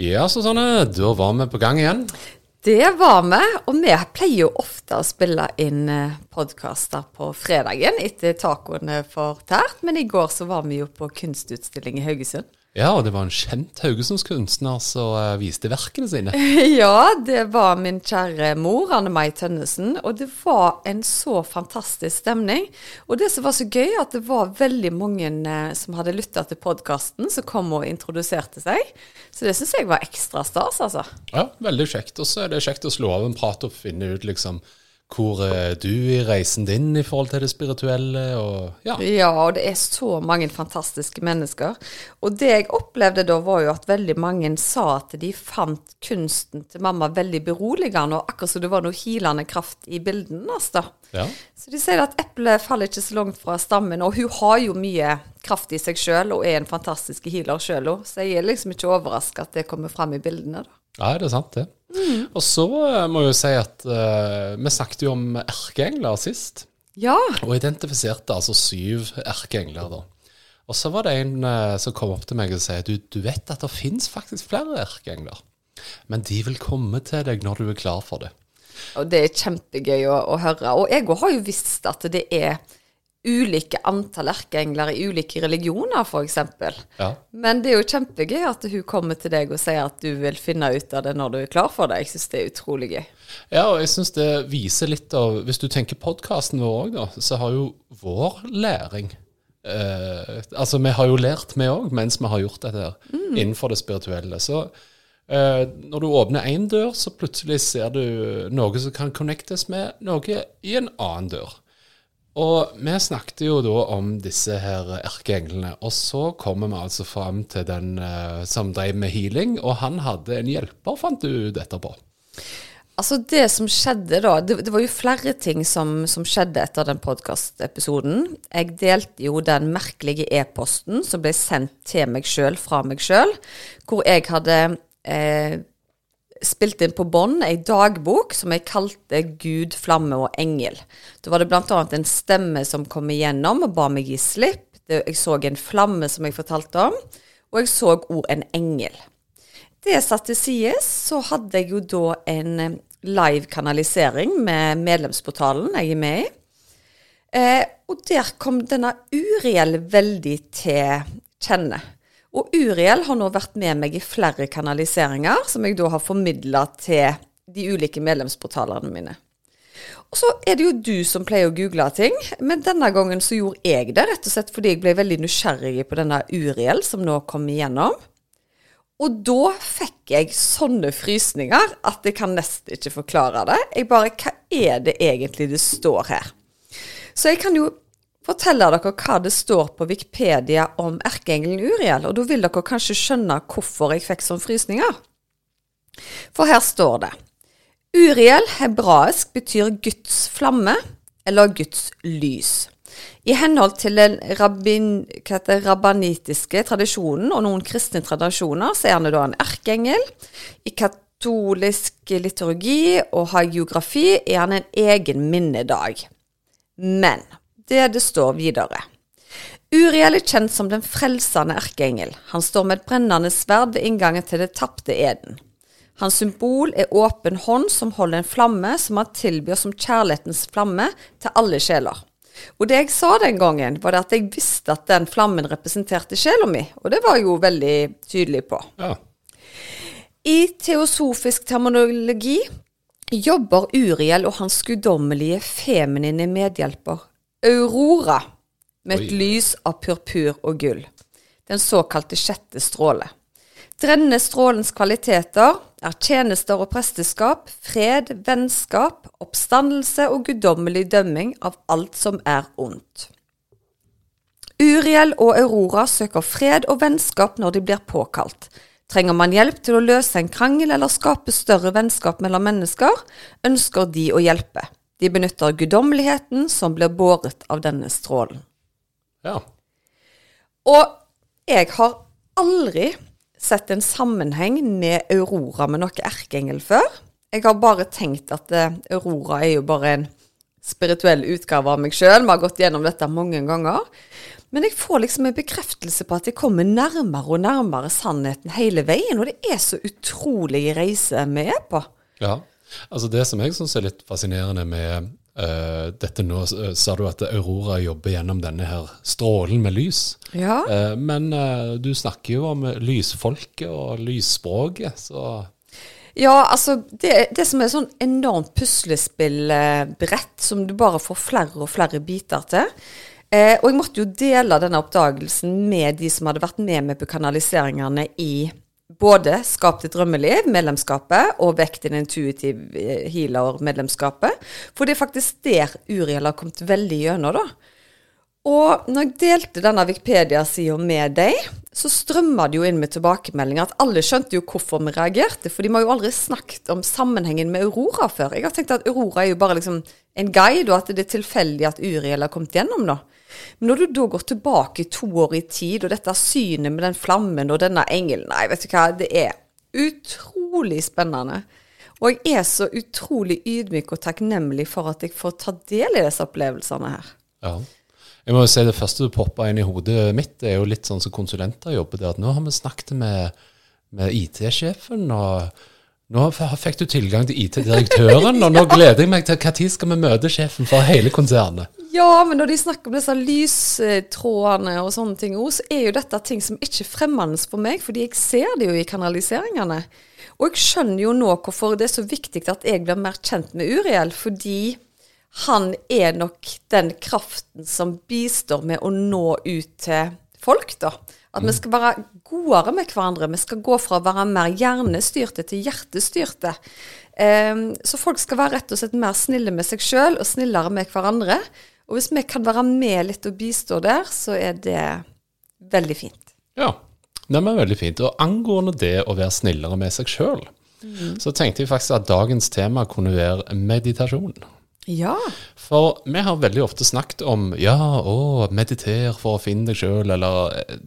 Ja, Susanne, da var vi på gang igjen. Det var vi, og vi pleier jo ofte å spille inn podkaster på fredagen etter tacoene fortært, men i går så var vi jo på kunstutstilling i Haugesund. Ja, og det var en kjent haugesundskunstner som uh, viste verkene sine. ja, det var min kjære mor, Anne Mai Tønnesen, og det var en så fantastisk stemning. Og det som var så gøy, at det var veldig mange uh, som hadde lytta til podkasten, som kom og introduserte seg. Så det syns jeg var ekstra stas, altså. Ja, veldig kjekt. Og så er det kjekt å slå av en prat og finne ut liksom hvor er du i reisen din i forhold til det spirituelle? Og, ja. ja, og det er så mange fantastiske mennesker. Og det jeg opplevde da, var jo at veldig mange sa at de fant kunsten til mamma veldig beroligende, og akkurat som det var noe hilende kraft i bildene da. Ja. Så de sier at eplet faller ikke så langt fra stammen, og hun har jo mye kraft i seg sjøl og er en fantastisk healer sjøl òg, så jeg er liksom ikke overraska at det kommer fram i bildene. da. Ja, det er sant, det. Mm. Og så uh, må jeg jo si at uh, vi snakket jo om erkeengler sist. Ja. Og identifiserte altså syv erkeengler, da. Og så var det en uh, som kom opp til meg og sa du, du vet at det fins faktisk flere erkeengler. Men de vil komme til deg når du er klar for det. Og det er kjempegøy å, å høre. Og jeg har jo visst at det er ulike antall erkeengler i ulike religioner, f.eks. Ja. Men det er jo kjempegøy at hun kommer til deg og sier at du vil finne ut av det når du er klar for det. Jeg syns det er utrolig gøy. Ja, og jeg syns det viser litt av Hvis du tenker podkasten vår òg, da, så har jo vår læring eh, Altså, vi har jo lært, vi òg, mens vi har gjort dette her, mm. innenfor det spirituelle. Så eh, når du åpner én dør, så plutselig ser du noe som kan connectes med noe i en annen dør. Og vi snakket jo da om disse her erkeenglene, og så kommer vi altså fram til den uh, som drev med healing, og han hadde en hjelper, fant du ut etterpå? Altså Det som skjedde da Det, det var jo flere ting som, som skjedde etter den podkastepisoden. Jeg delte jo den merkelige e-posten som ble sendt til meg sjøl fra meg sjøl, hvor jeg hadde eh, spilt inn på bånd ei dagbok som jeg kalte Gud, flamme og engel. Da var det bl.a. en stemme som kom igjennom og ba meg gi slipp. Jeg så en flamme som jeg fortalte om, og jeg så òg en engel. Det satt til side, så hadde jeg jo da en eh, live kanalisering med medlemsportalen jeg er med i. Eh, og der kom denne Uriel veldig til kjenne. Og Uriel har nå vært med meg i flere kanaliseringer, som jeg da har formidla til de ulike medlemsportalene mine. Og så er det jo du som pleier å google ting, men denne gangen så gjorde jeg det rett og slett fordi jeg ble veldig nysgjerrig på denne Uriel som nå kom igjennom. Og da fikk jeg sånne frysninger at jeg kan nesten ikke forklare det. Jeg bare Hva er det egentlig det står her? Så jeg kan jo forteller dere hva det står på Wikipedia om erkeengelen Uriel, og da vil dere kanskje skjønne hvorfor jeg fikk sånne frysninger. For her står det Uriel hebraisk betyr Guds flamme eller Guds lys. I henhold til den rabbin, rabbanitiske tradisjonen og noen kristne tradisjoner, så er han da en erkeengel. I katolisk liturgi og hagiografi er han en egen minnedag. Men det det står videre. Uriel er kjent som den frelsende erkeengel. Han står med et brennende sverd ved inngangen til det tapte eden. Hans symbol er åpen hånd som holder en flamme som han tilbyr som kjærlighetens flamme til alle sjeler. Og det jeg sa den gangen, var at jeg visste at den flammen representerte sjela mi, og det var jeg jo veldig tydelig på. Ja. I teosofisk terminologi jobber Uriel og hans guddommelige feminine medhjelper Aurora med et Oi. lys av purpur og gull. Den såkalte sjette stråle. Drenne strålens kvaliteter er tjenester og presteskap, fred, vennskap, oppstandelse og guddommelig dømming av alt som er ondt. Uriel og Aurora søker fred og vennskap når de blir påkalt. Trenger man hjelp til å løse en krangel eller skape større vennskap mellom mennesker, ønsker de å hjelpe. De benytter guddommeligheten som blir båret av denne strålen. Ja. Og jeg har aldri sett en sammenheng med Aurora med noe erkeengel før. Jeg har bare tenkt at eh, Aurora er jo bare en spirituell utgave av meg sjøl. Vi har gått gjennom dette mange ganger. Men jeg får liksom en bekreftelse på at jeg kommer nærmere og nærmere sannheten hele veien. Og det er så utrolig reise vi er på. ja. Altså Det som jeg syns er litt fascinerende med uh, dette nå, eh, sa du at Aurora jobber gjennom denne her strålen med lys. Ja. Uh, men uh, du snakker jo om lysfolket og lysspråket, så Ja, altså det, det som er sånn enormt puslespillbrett som du bare får flere og flere biter til. Eh, og jeg måtte jo dele denne oppdagelsen med de som hadde vært med meg på kanaliseringene i både Skap ditt drømmeliv, medlemskapet, og Vekk din intuitive eh, healer-medlemskapet. For det er faktisk der Uriel har kommet veldig gjennom, da. Og når jeg delte denne Wikipedia-sida med deg, så strømma det jo inn med tilbakemeldinger at alle skjønte jo hvorfor vi reagerte. For de har jo aldri snakket om sammenhengen med Aurora før. Jeg har tenkt at Aurora er jo bare liksom en guide, og at det er tilfeldig at Uriel har kommet gjennom, da. Men når du da går tilbake to år i tid, og dette synet med den flammen og denne engelen Nei, vet du hva, det er utrolig spennende. Og jeg er så utrolig ydmyk og takknemlig for at jeg får ta del i disse opplevelsene her. ja. Jeg må jo si Det første du poppa inn i hodet mitt, det er jo litt sånn som konsulenter jobber. det at Nå har vi snakket med, med IT-sjefen, og nå fikk du tilgang til IT-direktøren, og nå gleder jeg meg til når skal vi møte sjefen for hele konsernet. Ja, men når de snakker om disse lystrådene og sånne ting, òg, så er jo dette ting som ikke er fremmende for meg, fordi jeg ser det jo i kanaliseringene. Og jeg skjønner jo nå hvorfor det er så viktig at jeg blir mer kjent med Uriel, fordi han er nok den kraften som bistår med å nå ut til folk, da. At vi skal være godere med hverandre. Vi skal gå fra å være mer hjernestyrte til hjertestyrte. Um, så folk skal være rett og slett mer snille med seg sjøl og snillere med hverandre. Og hvis vi kan være med litt og bistå der, så er det veldig fint. Ja, det er veldig fint. Og angående det å være snillere med seg sjøl, så tenkte jeg faktisk at dagens tema kunne være meditasjon. Ja. For vi har veldig ofte snakket om ja, å, mediter for å finne deg sjøl, eller eh,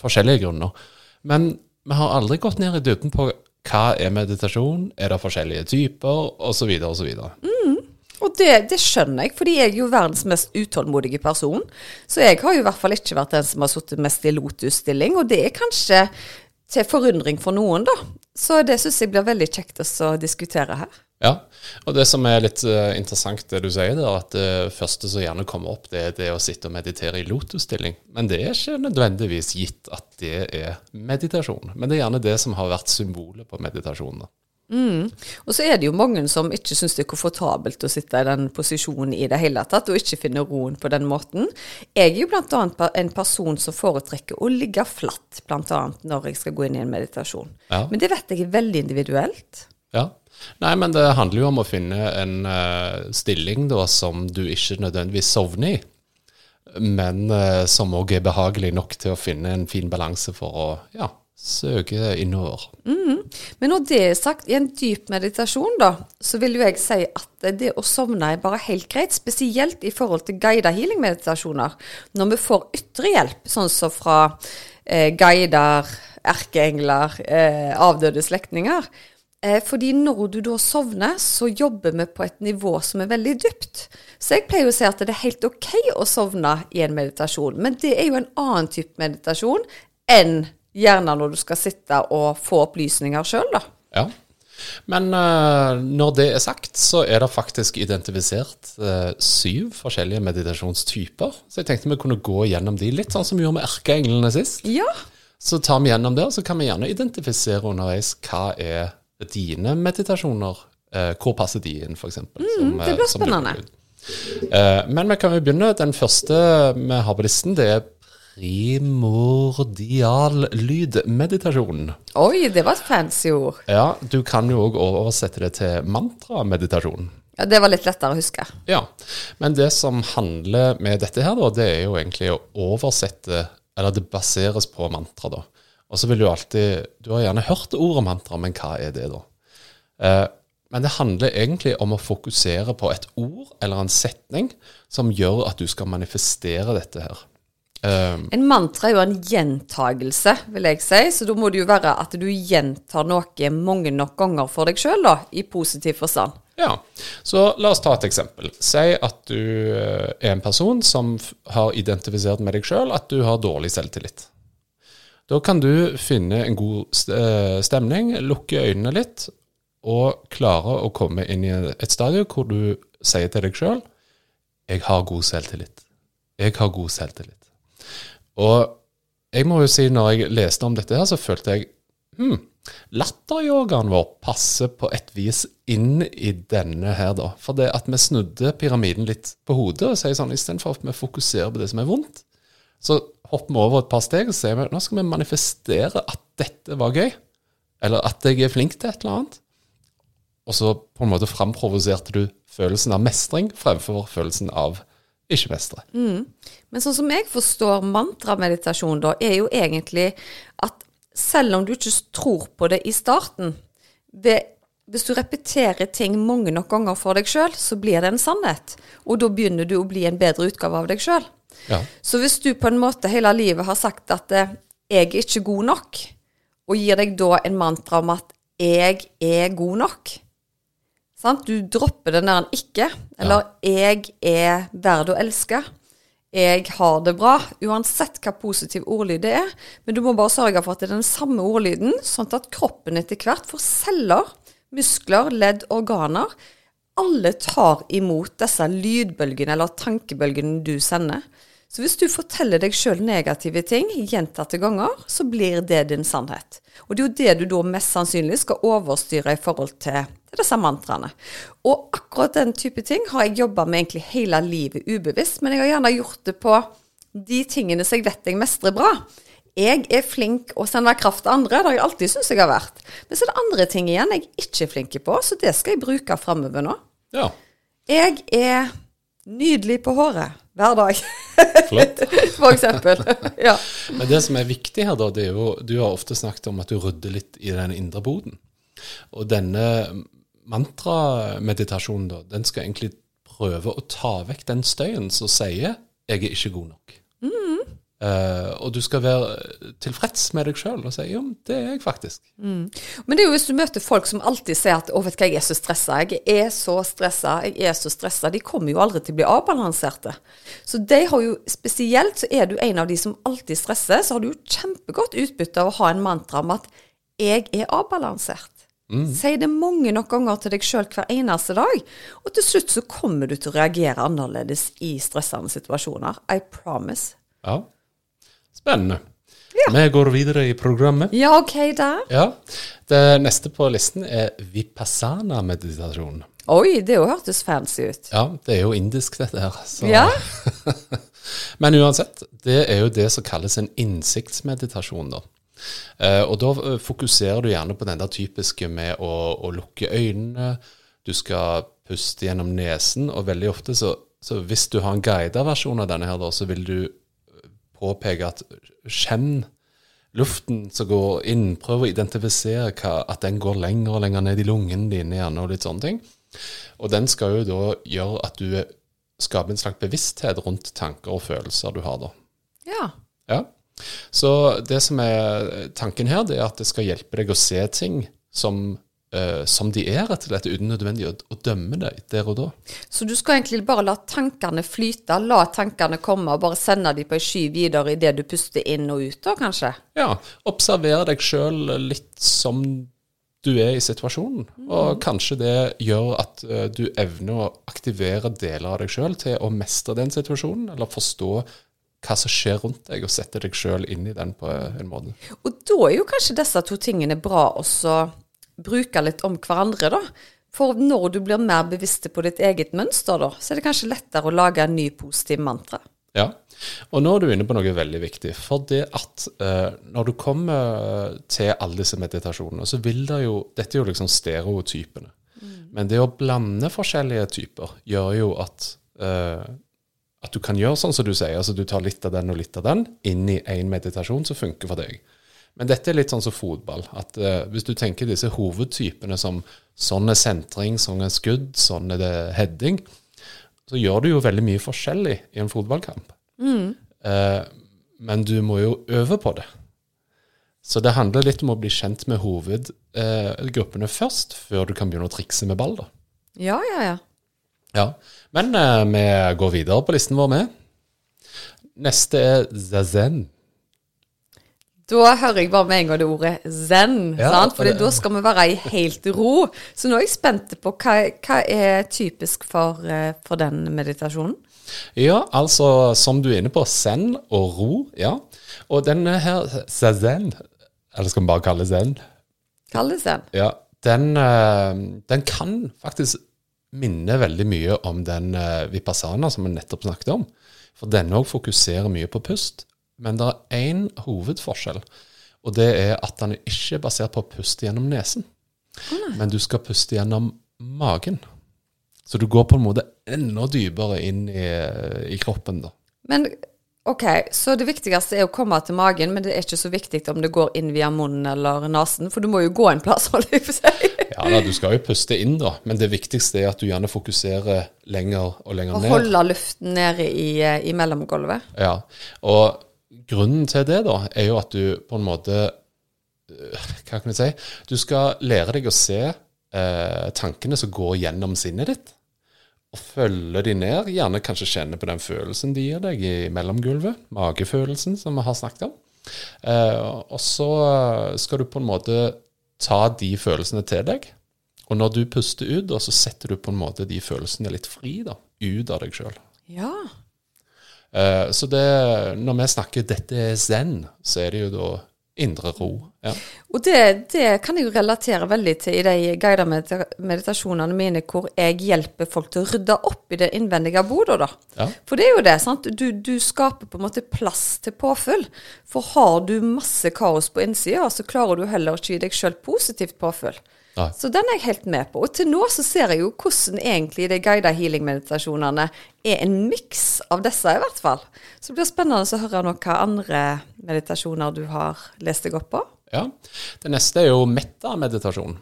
forskjellige grunner. Men vi har aldri gått ned i dybden på hva er meditasjon, er det forskjellige typer, osv., osv. Og det, det skjønner jeg, fordi jeg er jo verdens mest utålmodige person. Så jeg har jo i hvert fall ikke vært den som har sittet mest i lotusstilling, og det er kanskje til forundring for noen, da. Så det syns jeg blir veldig kjekt å diskutere her. Ja, og det som er litt uh, interessant det du sier der, at det første som gjerne kommer opp, det er det å sitte og meditere i lotusstilling. Men det er ikke nødvendigvis gitt at det er meditasjon. Men det er gjerne det som har vært symbolet på meditasjonen. Mm. Og så er det jo mange som ikke syns det er komfortabelt å sitte i den posisjonen i det hele tatt, og ikke finne roen på den måten. Jeg er jo bl.a. en person som foretrekker å ligge flatt, bl.a. når jeg skal gå inn i en meditasjon. Ja. Men det vet jeg er veldig individuelt. Ja. Nei, men det handler jo om å finne en uh, stilling da som du ikke nødvendigvis sovner i, men uh, som òg er behagelig nok til å finne en fin balanse for å ja, søke innover. Men når det er sagt, i en dyp meditasjon, da, så vil jo jeg si at det å sovne er bare helt greit. Spesielt i forhold til guida healing-meditasjoner. Når vi får ytre hjelp, sånn som fra eh, guider, erkeengler, eh, avdøde slektninger. Eh, fordi når du da sovner, så jobber vi på et nivå som er veldig dypt. Så jeg pleier å si at det er helt ok å sovne i en meditasjon, men det er jo en annen type meditasjon enn gjerne når du skal sitte og få opplysninger sjøl, da. Ja. Men uh, når det er sagt, så er det faktisk identifisert uh, syv forskjellige meditasjonstyper. Så jeg tenkte vi kunne gå gjennom de, litt sånn som vi gjorde med erkeenglene sist. Ja. Så tar vi gjennom det, og så kan vi gjerne identifisere underveis hva er dine meditasjoner. Eh, hvor passer de inn, f.eks. Mm, det blir spennende. Eh, men vi kan jo begynne. Den første vi har på listen, det er primordial lydmeditasjon. Oi, det var et fancy ord. Ja, du kan jo òg oversette det til mantrameditasjon. Ja, Det var litt lettere å huske. Ja, men det som handler med dette her, da, det er jo egentlig å oversette Eller det baseres på mantra, da. Og så vil du alltid Du har gjerne hørt ordet mantra, men hva er det, da? Eh, men det handler egentlig om å fokusere på et ord eller en setning som gjør at du skal manifestere dette her. Um, en mantra er jo en gjentagelse, vil jeg si. Så da må det jo være at du gjentar noe mange nok ganger for deg sjøl, i positiv forstand. Ja, så la oss ta et eksempel. Si at du eh, er en person som har identifisert med deg sjøl at du har dårlig selvtillit. Da kan du finne en god eh, stemning, lukke øynene litt, og klare å komme inn i et stadium hvor du sier til deg sjøl 'Jeg har god selvtillit'. Jeg har god selvtillit. Og jeg må jo si, når jeg leste om dette her, så følte jeg hm, latteryogaen vår passer på et vis inn i denne her, da. For det at vi snudde pyramiden litt på hodet og sier sånn istedenfor at vi fokuserer på det som er vondt, så hopper vi over et par steg og sier vi, nå skal vi manifestere at dette var gøy. Eller at jeg er flink til et eller annet. Og så på en måte framprovoserte du følelsen av mestring fremfor følelsen av ikke mestre. Mm. Men sånn som jeg forstår mantrameditasjon, da, er jo egentlig at selv om du ikke tror på det i starten det, Hvis du repeterer ting mange nok ganger for deg sjøl, så blir det en sannhet. Og da begynner du å bli en bedre utgave av deg sjøl. Ja. Så hvis du på en måte hele livet har sagt at eh, 'jeg er ikke god nok', og gir deg da en mantra om at 'jeg er god nok', Sant? Du dropper den der 'ikke', eller ja. 'jeg er verd å elske'. Jeg har det bra, uansett hva positiv ordlyd det er. Men du må bare sørge for at det er den samme ordlyden, sånn at kroppen etter hvert får celler, muskler, ledd, organer. Alle tar imot disse lydbølgene eller tankebølgene du sender. Så hvis du forteller deg sjøl negative ting gjentatte ganger, så blir det din sannhet. Og det er jo det du da mest sannsynlig skal overstyre i forhold til, disse mantraene. Og akkurat den type ting har jeg jobba med egentlig hele livet ubevisst, men jeg har gjerne gjort det på de tingene som jeg vet jeg mestrer bra. Jeg er flink å sende kraft til andre, det har jeg alltid syntes jeg har vært. Men så er det andre ting igjen jeg ikke er flink på, så det skal jeg bruke framover nå. Ja. Jeg er nydelig på håret hver dag. Flott. For eksempel. ja. Men det som er viktig her, da, det er jo Du har ofte snakket om at du rydder litt i den indre boden. Og denne mantrameditasjonen, da, den skal egentlig prøve å ta vekk den støyen som sier 'jeg er ikke god nok'. Mm. Uh, og du skal være tilfreds med deg sjøl og si jo, det er jeg faktisk. Mm. Men det er jo hvis du møter folk som alltid sier at å, vet du hva, jeg er så stressa, jeg er så stressa, jeg er så stressa. De kommer jo aldri til å bli avbalanserte. Så de har jo spesielt, så er du en av de som alltid stresser, så har du jo kjempegodt utbytte av å ha en mantra om at jeg er avbalansert. Mm. Si det mange nok ganger til deg sjøl hver eneste dag. Og til slutt så kommer du til å reagere annerledes i stressende situasjoner. I promise. Ja. Spennende. Ja. Vi går videre i programmet. Ja, ok da. Ja. Det neste på listen er vipassana-meditasjon. Oi, det jo hørtes fancy ut. Ja, det er jo indisk, dette her. Så. Ja. Men uansett, det er jo det som kalles en innsiktsmeditasjon, da. Eh, og da eh, fokuserer du gjerne på den der typiske med å, å lukke øynene. Du skal puste gjennom nesen, og veldig ofte så, så hvis du har en guida versjon av denne her, da, så vil du påpeke at kjenn luften som går inn. Prøv å identifisere hva, at den går lenger og lenger ned i lungene dine gjerne, og litt sånne ting. Og den skal jo da gjøre at du skaper en slags bevissthet rundt tanker og følelser du har da. Ja. ja. Så det som er tanken her, det er at det skal hjelpe deg å se ting som uh, som de er, rett og slett, uten nødvendig å, å, dømme deg der og da. Så du skal egentlig bare la tankene flyte, la tankene komme, og bare sende dem på ei sky videre idet du puster inn og ut, da kanskje? Ja. Observere deg sjøl litt som du er i situasjonen. Mm. Og kanskje det gjør at uh, du evner å aktivere deler av deg sjøl til å mestre den situasjonen, eller forstå hva som skjer rundt deg, og sette deg sjøl inn i den på en måte. Og da er jo kanskje disse to tingene bra også bruke litt om hverandre, da. For når du blir mer bevisst på ditt eget mønster, da, så er det kanskje lettere å lage en ny positiv mantra. Ja, og nå er du inne på noe veldig viktig. For det at eh, når du kommer til alle disse meditasjonene, så vil det jo Dette er jo liksom stereotypene. Mm. Men det å blande forskjellige typer gjør jo at eh, at du kan gjøre sånn som du sier. altså Du tar litt av den og litt av den inn i én meditasjon som funker for deg. Men dette er litt sånn som fotball. At uh, Hvis du tenker disse hovedtypene som sånn er sentring, sånn er skudd, sånn er det heading, så gjør du jo veldig mye forskjellig i en fotballkamp. Eh, men du må jo øve på det. Så det handler litt om å bli kjent med hovedgruppene først, før du kan begynne å trikse med ball. da. Ja, ja, ja. Ja, Men eh, vi går videre på listen vår med. Neste er zazen. Da hører jeg bare med en gang det ordet zen. Ja, sant? For det- da skal vi være i helt ro. Så nå er jeg spent på hva, hva er typisk for, eh, for den meditasjonen. Ja, altså som du er inne på, zen og ro. ja. Og denne her, zazen, eller skal vi bare kalle det zen, Kall det zen. ja, den, eh, den kan faktisk minne veldig mye om den eh, vipassana som vi nettopp snakket om. For denne òg fokuserer mye på pust. Men det er én hovedforskjell, og det er at den er ikke basert på å puste gjennom nesen. Men du skal puste gjennom magen. Så du går på en måte enda dypere inn i, i kroppen. da. Men ok, så det viktigste er å komme til magen, men det er ikke så viktig om det går inn via munnen eller nesen, for du må jo gå en plass, holder jeg på å si. Ja da, Du skal jo puste inn, da, men det viktigste er at du gjerne fokuserer lenger og lenger Og ned. holde luften nede i, eh, i mellomgulvet. Ja, og grunnen til det da, er jo at du på en måte øh, Hva kan jeg si? Du skal lære deg å se eh, tankene som går gjennom sinnet ditt, og følge de ned. Gjerne kanskje kjenne på den følelsen de gir deg i mellomgulvet, magefølelsen som vi har snakket om. Eh, og så skal du på en måte ta de følelsene til deg. Og når du puster ut, da, så setter du på en måte de følelsene litt fri, da, ut av deg sjøl. Ja. Eh, Så det, når vi snakker 'dette er zen', så er det jo da indre ro. Ja. Og det, det kan jeg jo relatere veldig til i de guidede meditasjonene mine, hvor jeg hjelper folk til å rydde opp i det innvendige bodet, da. Ja. For det er jo det, sant. Du, du skaper på en måte plass til påfyll. For har du masse kaos på innsida, så klarer du heller ikke gi deg sjøl positivt påfyll. Nei. Så den er jeg helt med på. Og til nå så ser jeg jo hvordan egentlig de guidede healing-meditasjonene er en miks av disse, i hvert fall. Så det blir spennende å høre nå hva andre meditasjoner du har lest deg opp på. ja. Det neste er jo metta-meditasjon.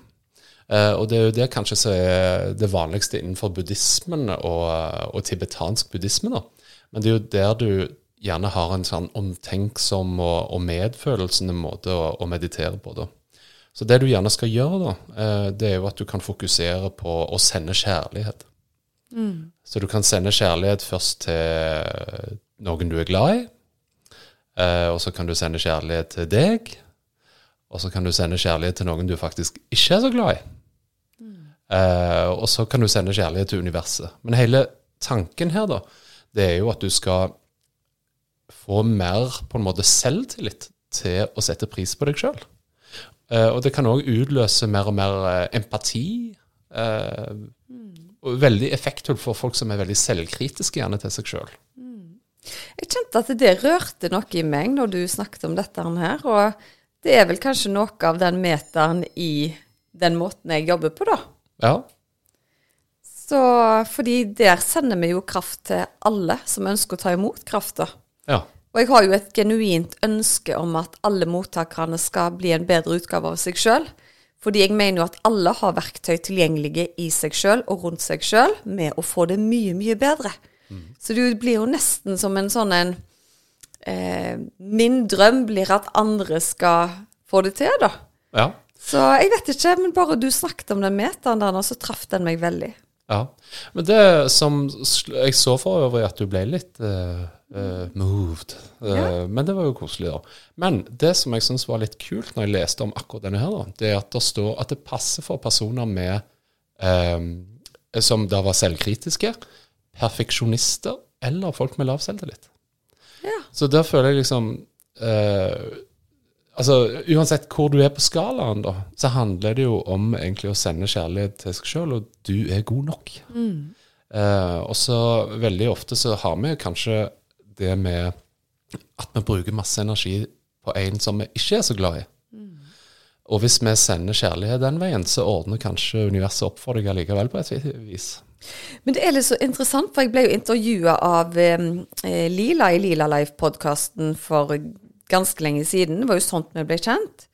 Eh, og det er jo det kanskje som er det vanligste innenfor buddhismen og, og tibetansk buddhisme. da. Men det er jo der du gjerne har en sånn omtenksom og, og medfølelsende måte å, å meditere på. da. Så det du gjerne skal gjøre, da, eh, det er jo at du kan fokusere på å sende kjærlighet. Så du kan sende kjærlighet først til noen du er glad i, eh, og så kan du sende kjærlighet til deg, og så kan du sende kjærlighet til noen du faktisk ikke er så glad i. Mm. og så kan du sende kjærlighet til universet. Men hele tanken her, da, det er jo at du skal få mer på en måte selvtillit til å sette pris på deg sjøl. Og det kan òg utløse mer og mer eh, empati. eh, og veldig effektfullt for folk som er veldig selvkritiske gjerne til seg sjøl. Jeg kjente at det rørte noe i meg når du snakket om dette her, og det er vel kanskje noe av den meteren i den måten jeg jobber på, da. Ja. Så, fordi der sender vi jo kraft til alle som ønsker å ta imot krafta. ja. Og jeg har jo et genuint ønske om at alle mottakerne skal bli en bedre utgave av seg sjøl. Fordi jeg mener jo at alle har verktøy tilgjengelige i seg sjøl og rundt seg sjøl med å få det mye, mye bedre. Så det blir jo nesten som en sånn en eh, Min drøm blir at andre skal få det til, da. ja. Så jeg vet ikke, men bare du snakket om den meteren der nå, så traff den meg veldig. Ja. Men det som Jeg så for øvrig at du ble litt uh, uh, moved. Uh, Ja. Men det var jo koselig, da. Men det som jeg syns var litt kult når jeg leste om akkurat denne her, da, det er at det står at det passer for personer med Som da var selvkritiske, perfeksjonister eller folk med lav selvtillit. Ja. Så der føler jeg liksom Altså, Uansett hvor du er på skalaen, da, så handler det jo om egentlig å sende kjærlighet til seg sjøl, og du er god nok. Eh, og så veldig ofte så har vi kanskje det med at vi bruker masse energi på en som vi ikke er så glad i. Og hvis vi sender kjærlighet den veien, så ordner kanskje universet opp for deg allikevel på et vis. Men det er litt så interessant, for jeg ble jo intervjua av eh, Lila i Lila Life-podkasten for ganske lenge siden. Det var jo sånt vi ble kjent.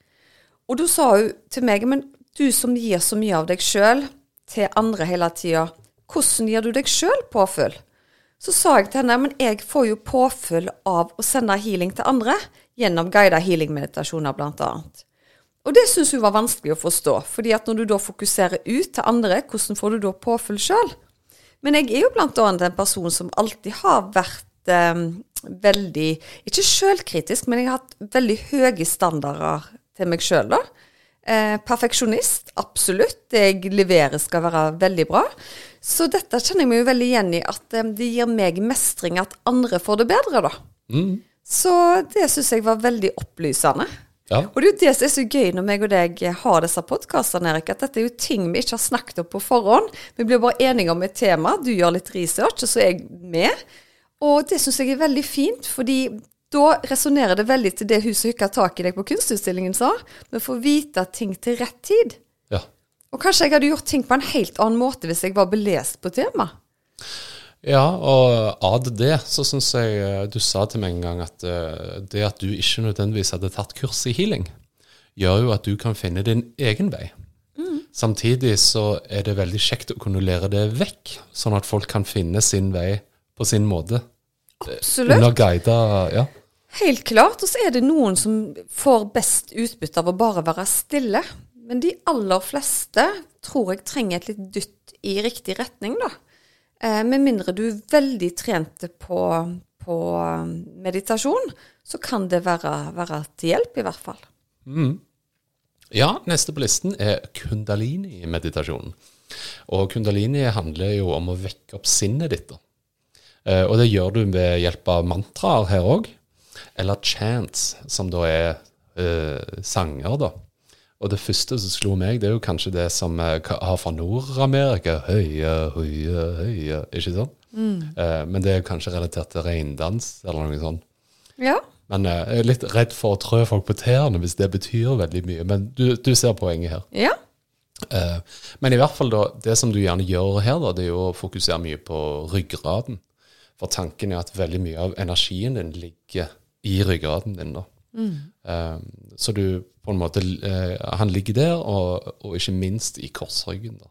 Og da sa hun til meg Men du som gir så mye av deg sjøl til andre hele tida, hvordan gir du deg sjøl påfyll? Så sa jeg til henne men jeg får jo påfyll av å sende healing til andre gjennom guida healing-meditasjoner, annet. Og det syns hun var vanskelig å forstå, fordi at når du da fokuserer ut til andre, hvordan får du da påfyll sjøl? Men jeg er jo annet en person som alltid har vært eh, veldig Ikke sjølkritisk, men jeg har hatt veldig høye standarder til meg sjøl, da. Eh, perfeksjonist, absolutt. Det jeg leverer skal være veldig bra. Så dette kjenner jeg meg jo veldig igjen i, at eh, det gir meg mestring at andre får det bedre, da. Mm. Så det syns jeg var veldig opplysende. Ja. Og det er jo det som er så gøy når meg og deg har disse podkastene, Erik, at dette er jo ting vi ikke har snakket om på forhånd. Vi blir bare enige om et tema, du gjør litt research, og så er jeg med. Og det syns jeg er veldig fint, fordi da resonnerer det veldig til det hun som hooka tak i deg på kunstutstillingen sa. Vi får vite ting til rett tid. ja. Og kanskje jeg hadde gjort ting på en helt annen måte hvis jeg var belest på temaet. Ja, og av det så syns jeg eh, du sa til meg en gang at eh, det at du ikke nødvendigvis hadde tatt kurs i healing, gjør jo at du kan finne din egen vei. Samtidig så er det veldig kjekt å kunne lære det vekk, sånn at folk kan finne sin vei på sin måte. Absolutt. Under guida, ja. Helt klart. Og så er det noen som får best utbytte av å bare være stille. Men de aller fleste tror jeg trenger et litt dytt i riktig retning, da. Eh, med mindre du er veldig trent på, på meditasjon, så kan det være, være til hjelp, i hvert fall. Ja, neste på listen er kundalini-meditasjonen. Og kundalini handler jo om å vekke opp sinnet ditt. da. Eh, og det gjør du ved hjelp av mantraer her òg, eller chants, som da er uh, sanger, da. Og det første som slo meg, det er jo kanskje det som eh, har fra Nord-Amerika. Høye, høye, høye. Ikke sant? Uh, men det er kanskje relatert til reindans, eller noe sånt. Ja. Men uh, jeg er litt redd for å trø folk på tærne hvis det betyr veldig mye. Men du, du ser poenget her. Ja. Uh, men i hvert fall da, det som du gjerne gjør her, da, det er jo å fokusere mye på ryggraden. For tanken er at veldig mye av energien din ligger i ryggraden din. da. Eh, så du på en måte uh, Han ligger der, og, og ikke minst i korsryggen. da.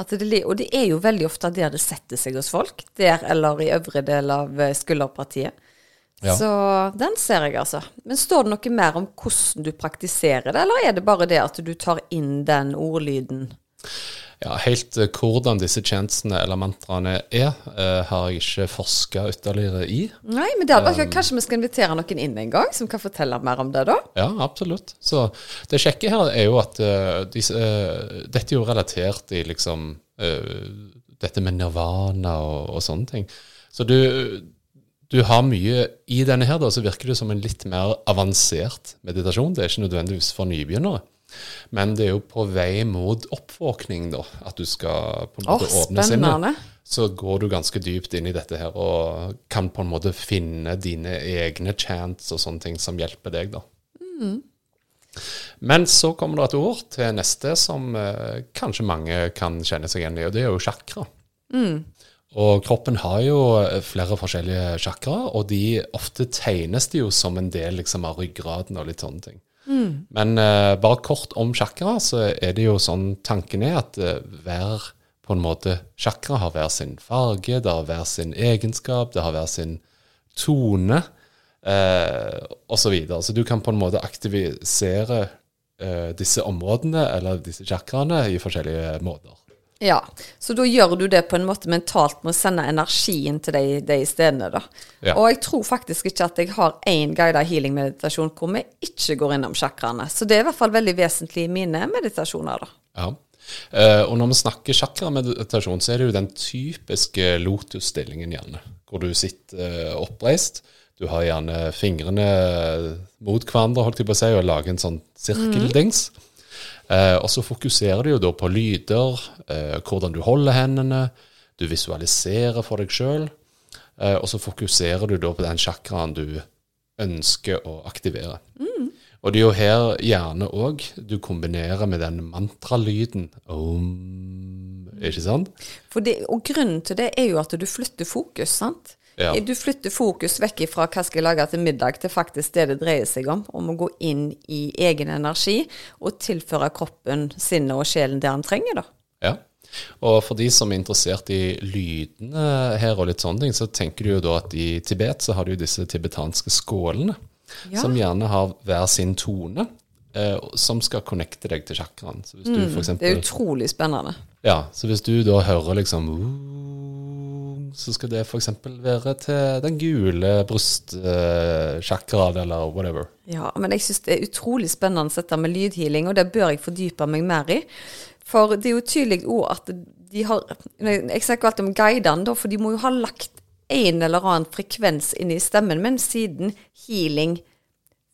At det, og det er jo veldig ofte der det setter seg hos folk. Der eller i øvre del av eh, skulderpartiet. Ja. Så den ser jeg, altså. Men står det noe mer om hvordan du praktiserer det, eller er det bare det at du tar inn den ordlyden? Ja, Helt eh, hvordan disse tjenestene eller mantraene er, eh, har jeg ikke forska ytterligere i. Nei, men det er vært Kanskje vi skal invitere noen inn en gang som kan fortelle mer om det, da? Ja, absolutt. Så det kjekke her er jo at eh, disse, eh, dette er jo relatert i liksom eh, dette med nirvana og, og sånne ting. Så du, du har mye i denne her, da, så virker det som en litt mer avansert meditasjon. Det er ikke nødvendigvis for nybegynnere. Men det er jo på vei mot oppvåkning, da. At du skal på en måte oh, åpne sinnet spennende. så går du ganske dypt inn i dette her og kan på en måte finne dine egne chants og sånne ting som hjelper deg, da. Men så kommer det et ord til neste som eh, kanskje mange kan kjenne seg igjen i, og det er jo chakra. Og kroppen har jo eh, flere forskjellige sjakra, og de ofte tegnes de jo som en del liksom, av ryggraden og litt sånne ting. Men uh, bare kort om chakra, så er det jo sånn tanken er at uh, hver på en måte chakra har hver sin farge, det har hver sin egenskap, det har hver sin tone, eh, osv. Så, så du kan på en måte aktivisere eh, disse områdene, eller disse chakraene, i forskjellige måter. Ja, så da gjør du det på en måte mentalt med å sende energien til de, de stedene, da. Ja. Og jeg tror faktisk ikke at jeg har én guidet healing-meditasjon hvor vi ikke går innom chakraene. Så det er i hvert fall veldig vesentlig i mine meditasjoner, da. Ja. Uh, og når vi snakker chakrameditasjon, så er det jo den typiske lotus-stillingen, gjerne, hvor du sitter eh, oppreist. Du har gjerne fingrene mot hverandre, holdt jeg på å si, og lager en sånn sirkeldings. Eh, og så fokuserer du jo da på lyder, eh, hvordan du holder hendene, du visualiserer for deg sjøl, eh, og så fokuserer du da på den chakraen du ønsker å aktivere. Og det er jo her gjerne òg du kombinerer med den mantralyden om, Ikke sant? For det, og grunnen til det er jo at du flytter fokus, sant. Ja. Du flytter fokus vekk fra hva skal jeg lage til middag, til faktisk det det dreier seg om. Om å gå inn i egen energi og tilføre kroppen, sinnet og sjelen det han trenger, da. Ja. Og for de som er interessert i lydene her og litt sånne ting, så tenker du jo da at i Tibet så har du disse tibetanske skålene, Ja. som gjerne har hver sin tone, eh, som skal connecte deg til chakraen. For Det er utrolig spennende. ja, så hvis du da hører liksom «Ooh», så skal det f.eks. være til den gule brystchakraen, eller whatever. Ja, men jeg syns det er utrolig spennende dette med lydhealing, og det bør jeg fordype meg mer i. For det er jo tydelig òg at de har Jeg snakker alltid om guidene, da, for de må jo ha lagt en eller annen frekvens inn i stemmen min, siden healing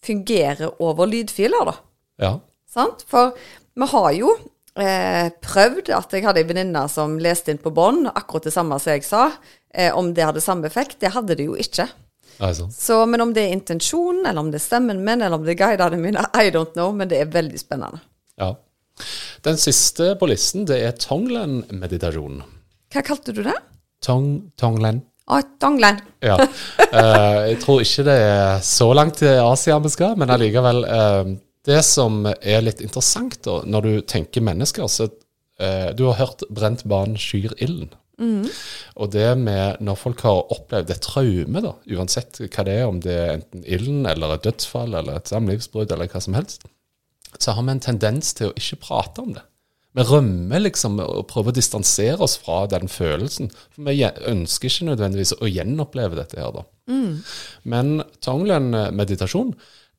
fungerer over lydfiler, da. Ja. Sant? For vi har jo eh, prøvd at jeg hadde ei venninne som leste inn på bånd, akkurat det samme som jeg sa. Eh, om det hadde samme effekt. Det hadde det jo ikke. Altså. Så, men om det er intensjonen, eller om det er stemmen min, eller om det er guidene mine, I don't know, men det er veldig spennende. Ja. Den siste på listen, det er Tonglen-meditasjonen. Hva kalte du det? Tong, tonglen. Å, tonglen. Ja. Uh, jeg tror ikke det er så langt til Asia vi skal, men allikevel. eh, det som er litt interessant da, når du tenker mennesker, så eh, Du har hørt 'brent barn skyr ilden'. Og det med når folk har opplevd et traume, da, uansett hva det er, om det er enten ilden eller et dødsfall eller et samlivsbrudd eller hva som helst, så har vi en tendens til å ikke prate om det. Vi rømmer liksom og prøver å distansere oss fra den følelsen. For vi ønsker ikke nødvendigvis å gjenoppleve dette her, da. Men Tonglen-meditasjon,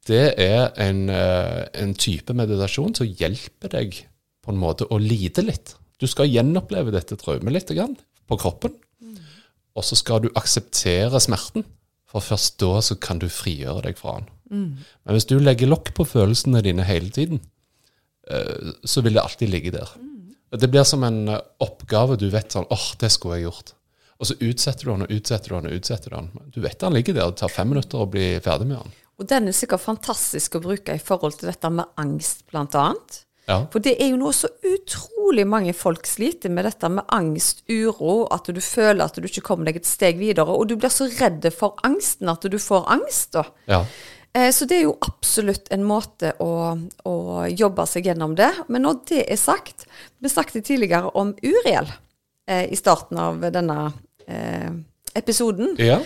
det er en, eh, en type meditasjon som hjelper deg på en måte å lide litt. Du skal gjenoppleve dette traumet litt grann, på kroppen, og så skal du akseptere smerten. For først da så kan du frigjøre deg fra den. Men hvis du legger lokk på følelsene dine hele tiden, eh, så vil det alltid ligge der. Det blir som en eh, oppgave du vet sånn åh, det skulle jeg gjort. Og så utsetter du den og utsetter du den og utsetter du den. Du vet den ligger der, det tar fem minutter å bli ferdig med den. Og den er sikkert fantastisk å bruke i forhold til dette med angst, blant annet. Ja. For det er jo noe så utrolig mange folk sliter med, dette med angst, uro, at du føler at du ikke kommer deg et steg videre, og du blir så redd for angsten at du får angst, da. ja. Eh, Så det er jo absolutt en måte å, å jobbe seg gjennom det. Men når det er sagt Vi snakket tidligere om Uriel eh, i starten av denne eh, episoden. ja.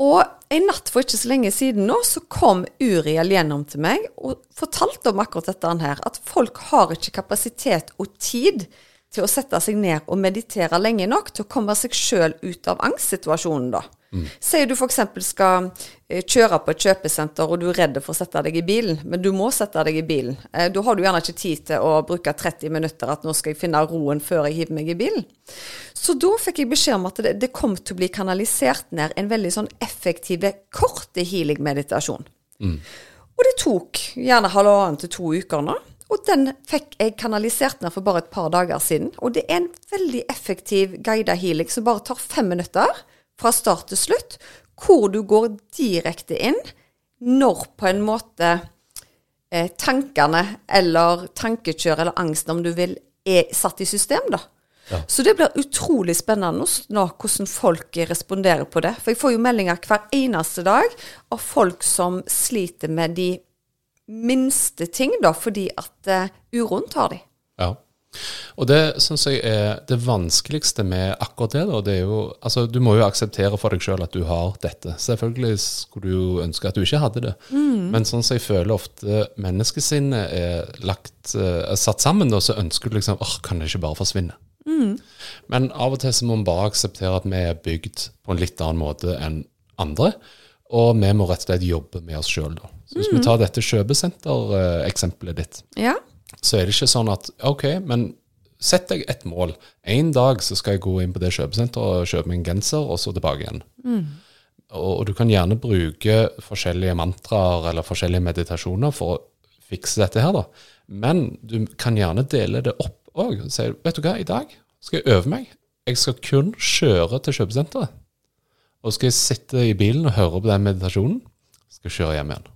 Og en natt for ikke så lenge siden nå, så kom Uriel gjennom til meg og fortalte om akkurat dette her. At folk har ikke kapasitet og tid til å sette seg ned og meditere lenge nok til å komme seg sjøl ut av angstsituasjonen, da. Sier du f.eks. skal eh, kjøre på et kjøpesenter og du er redd for å sette deg i bilen, men du må sette deg i bilen. Eh, Da har du gjerne ikke tid til å bruke 30 minutter at nå skal jeg finne roen før jeg hiver meg i bilen. Så da fikk jeg beskjed om at det, det kom til å bli kanalisert ned en veldig sånn effektiv, korte healing-meditasjon. Og det tok gjerne halvannen til to uker nå. Og den fikk jeg kanalisert ned for bare et par dager siden. Og det er en veldig effektiv guida healing som bare tar fem minutter fra start til slutt, hvor du går direkte inn når på en måte eh, tankene eller tankekjør eller angsten, om du vil, er satt i system, da. Så det blir utrolig spennende nå hvordan folk responderer på det. For jeg får jo meldinger hver eneste dag av folk som sliter med de minste ting, da, fordi at uh, uroen tar de. Ja. Og det syns jeg er det vanskeligste med akkurat det. Da, det er jo, altså, du må jo akseptere for deg sjøl at du har dette. Selvfølgelig skulle du jo ønske at du ikke hadde det. Men sånn som jeg føler ofte menneskesinnet er, lagt, eh, er satt sammen, da, så ønsker du liksom åh, kan det ikke bare forsvinne? Men av og til så må vi bare akseptere at vi er bygd på en litt annen måte enn andre. Og vi må rett og slett jobbe med oss sjøl, da. Så hvis vi tar dette kjøpesentereksempelet ditt, Ja. Så er det ikke sånn at OK, men sett deg et mål. En dag så skal jeg gå inn på det kjøpesenteret og kjøpe meg en genser, og så tilbake igjen. Og, og du kan gjerne bruke forskjellige mantraer eller forskjellige meditasjoner for å fikse dette her, da. Men du kan gjerne dele det opp òg. Si vet du hva, i dag skal jeg øve meg. Jeg skal kun kjøre til kjøpesenteret. Og skal jeg sitte i bilen og høre på den meditasjonen. Skal jeg kjøre hjem igjen.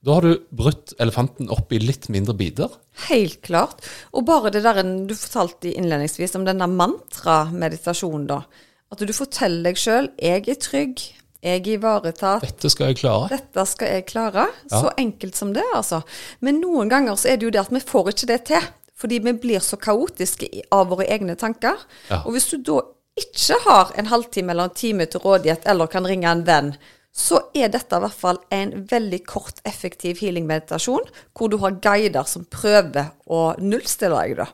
Da har du brutt elefanten opp i litt mindre biter. Helt klart. Og bare det der du fortalte innledningsvis om denne mantra-meditasjonen, da. At du forteller deg sjøl 'jeg er trygg', 'jeg er ivaretatt', Dette skal jeg klare. dette skal jeg klare. Ja. Så enkelt som det, altså. Men noen ganger så er det jo det at vi får ikke det til. Fordi vi blir så kaotiske av våre egne tanker. Ja. Og hvis du da ikke har en halvtime eller en time til rådighet, eller kan ringe en venn, så er dette i hvert fall en veldig kort, effektiv healing-meditasjon, hvor du har guider som prøver å nullstille deg, da.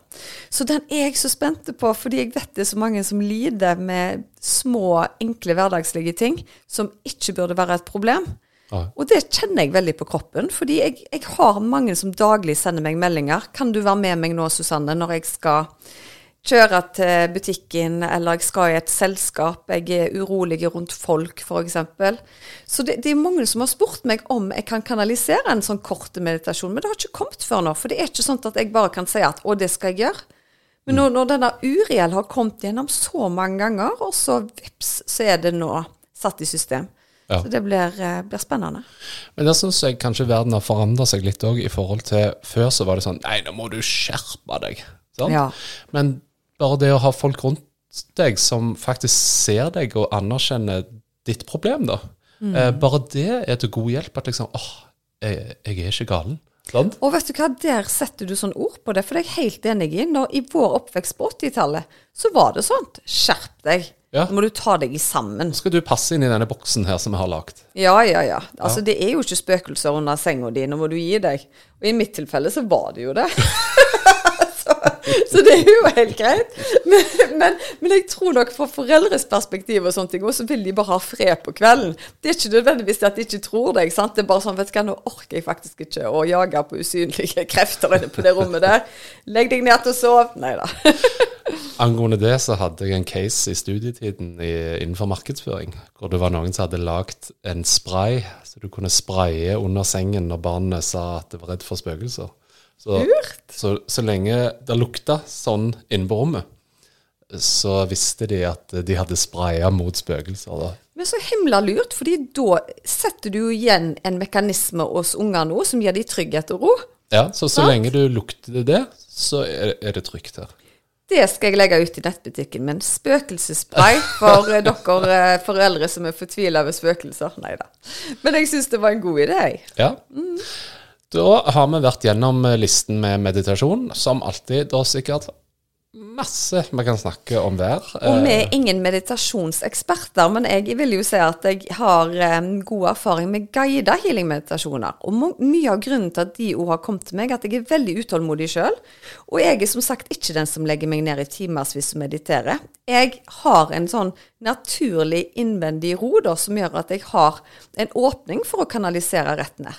Så den er jeg så spent på, fordi jeg vet det er så mange som lider med små, enkle hverdagslige ting som ikke burde være et problem. Ja. Og det kjenner jeg veldig på kroppen, fordi jeg, jeg har mange som daglig sender meg meldinger. Kan du være med meg nå, Susanne, når jeg skal kjøre til butikken, eller jeg skal i et selskap, jeg er urolig rundt folk, f.eks. Så det, det er mange som har spurt meg om jeg kan kanalisere en sånn kort meditasjon, men det har ikke kommet før nå. For det er ikke sånn at jeg bare kan si at 'å, det skal jeg gjøre'. Men når, når denne Uriel har kommet gjennom så mange ganger, og så vips, så er det nå satt i system. Ja. Så det blir, eh, blir spennende. Men der syns jeg kanskje verden har forandra seg litt òg, i forhold til før så var det sånn Nei, nå må du skjerpe deg. Ja. Men bare det å ha folk rundt deg som faktisk ser deg og anerkjenner ditt problem, da. Mm. Eh, bare det er til god hjelp. At liksom åh, jeg, jeg er ikke galen. Sant? Og vet du hva, der setter du sånn ord på det, for det er jeg helt enig i. Når I vår oppvekst på 80-tallet, så var det sånn. Skjerp deg. Ja. Nå må du ta deg sammen. Skal du passe inn i denne boksen her som vi har lagd? Ja, ja, ja. Altså, det er jo ikke spøkelser under senga di. Nå må du gi deg. Og i mitt tilfelle så var det jo det. så, så det er jo helt greit. Men, men, men jeg tror nok fra foreldres perspektiv og sånne ting, og så vil de bare ha fred på kvelden. Det er ikke nødvendigvis at de ikke tror deg. sant? Det er bare sånn, vet du hva, nå orker jeg faktisk ikke å jage på usynlige krefter inne på det rommet der. Legg deg ned til å sove. Nei da. Angående det så hadde jeg en case i studietiden i, innenfor markedsføring, hvor det var noen som hadde lagd en spray, så du kunne spraye under sengen når barnet sa at det var redd for spøkelser. Så, så, så lenge det lukta sånn inne på rommet, så visste de at de hadde spraya mot spøkelser. da. Men så himla lurt, fordi da setter du igjen en mekanisme hos unger nå som gir dem trygghet og ro. Ja, så så lenge du lukter det, så er, er det trygt her. Det skal jeg legge ut i nettbutikken min. Spøkelsesspray for eh, dere eh, foreldre som er fortvila over spøkelser. Nei da. Men jeg syns det var en god idé. jeg. Ja. Da har vi vært gjennom eh, listen med meditasjon. Som alltid, da sikkert masse vi kan snakke om der. Og vi Eh, er ingen meditasjonseksperter, men jeg vil jo si at jeg har god erfaring med guida healing-meditasjoner. Og mye av grunnen til at de òg har kommet til meg, at jeg er veldig utålmodig sjøl. Og jeg er som sagt ikke den som legger meg ned i timevis og mediterer. Jeg har en sånn naturlig innvendig ro da, som gjør at jeg har en åpning for å kanalisere rett ned.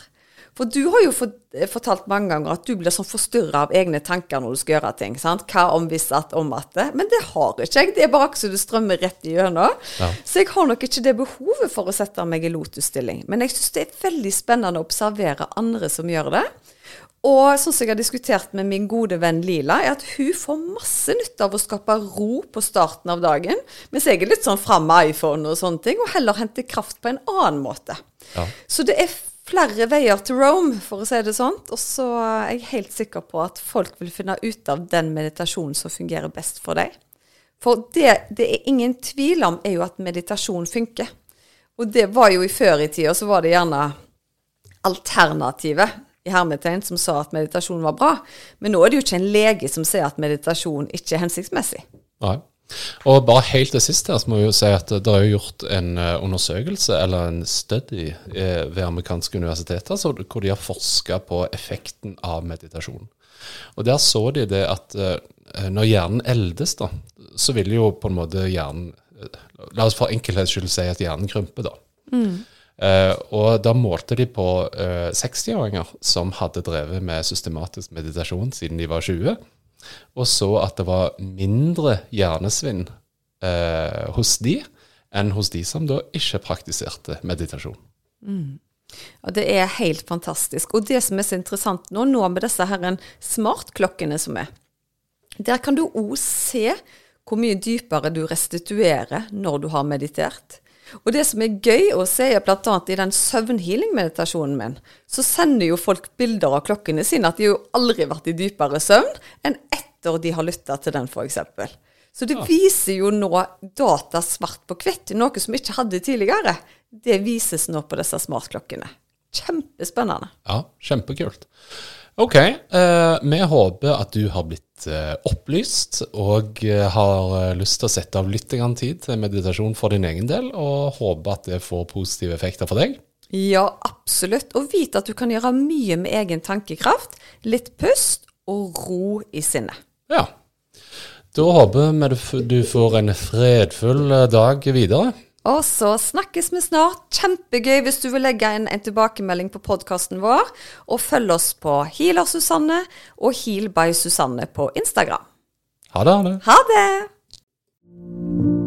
For du har jo eh, fortalt mange ganger at du blir sånn forstyrra av egne tanker når du skal gjøre ting. sant? Hva om hvis at om at det? Men det har ikke jeg. Det er bare akkurat det strømmer rett igjennom. Ja. Så jeg har nok ikke det behovet for å sette meg i lotusstilling. Men jeg syns det er veldig spennende å observere andre som gjør det. Og sånn som jeg har diskutert med min gode venn Lila, er at hun får masse nytte av å skape ro på starten av dagen, mens jeg er litt sånn fram med iPhone og sånne ting, og heller henter kraft på en annen måte. Ja. Så det er flere veier til Rome, for å si det sånn. Og så er jeg helt sikker på at folk vil finne ut av den meditasjonen som fungerer best for deg. For det det er ingen tvil om, er jo at meditasjon funker. Og det var jo i før i tida, så var det gjerne alternativet i hermetegn som sa at meditasjon var bra. Men nå er det jo ikke en lege som sier at meditasjon ikke er hensiktsmessig. Nei. Og bare helt til sist her, så må vi jo si at det er jo gjort en eh, undersøkelse, eller en study, eh, ved amerikanske universiteter, så, hvor de har forska på effekten av meditasjon. Og der så de det at eh, når hjernen eldes, da, så vil jo på en måte hjernen La oss for enkelhets skyld si at hjernen krymper, da. Eh, og da målte de på eh, 60-åringer som hadde drevet med systematisk meditasjon siden de var 20, og så at det var mindre hjernesvinn eh, hos de enn hos de som da ikke praktiserte meditasjon. Og det er helt fantastisk. Og det som er så interessant nå, nå med disse smartklokkene som er, der kan du òg se hvor mye dypere du restituerer når du har meditert. Og det som er gøy å se, er bl.a. i den søvnhealing-meditasjonen min, så sender jo folk bilder av klokkene sine at de jo aldri vært i dypere søvn enn etter de har lytta til den, f.eks. Så det viser jo nå data svart på hvitt, noe som vi ikke hadde tidligere. Det vises nå på disse smartklokkene. Kjempespennende. Ja, kjempekult. Ok, eh, vi håper at du har blitt opplyst og eh, har eh, lyst til å sette av litt tid til meditasjon for din egen del, og håper at det får positive effekter for deg. Ja, absolutt. Og vite at du kan gjøre mye med egen tankekraft, litt pust og ro i sinnet. Ja. Da håper vi du får en fredfull eh, dag videre. Og så snakkes vi snart. Kjempegøy hvis du vil legge inn en tilbakemelding på podkasten vår. Og følg oss på Healer Susanne og Heal by Susanne på Instagram. Ha det. Ha det. Ha det!